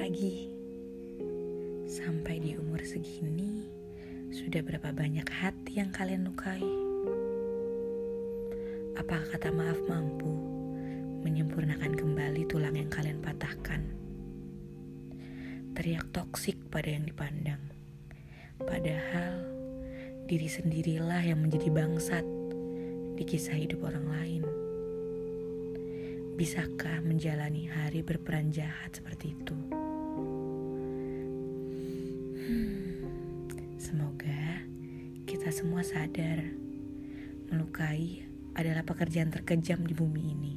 pagi. Sampai di umur segini, sudah berapa banyak hati yang kalian lukai? Apakah kata maaf mampu menyempurnakan kembali tulang yang kalian patahkan? Teriak toksik pada yang dipandang. Padahal diri sendirilah yang menjadi bangsat di kisah hidup orang lain. Bisakah menjalani hari berperan jahat seperti itu? Semoga kita semua sadar melukai adalah pekerjaan terkejam di bumi ini.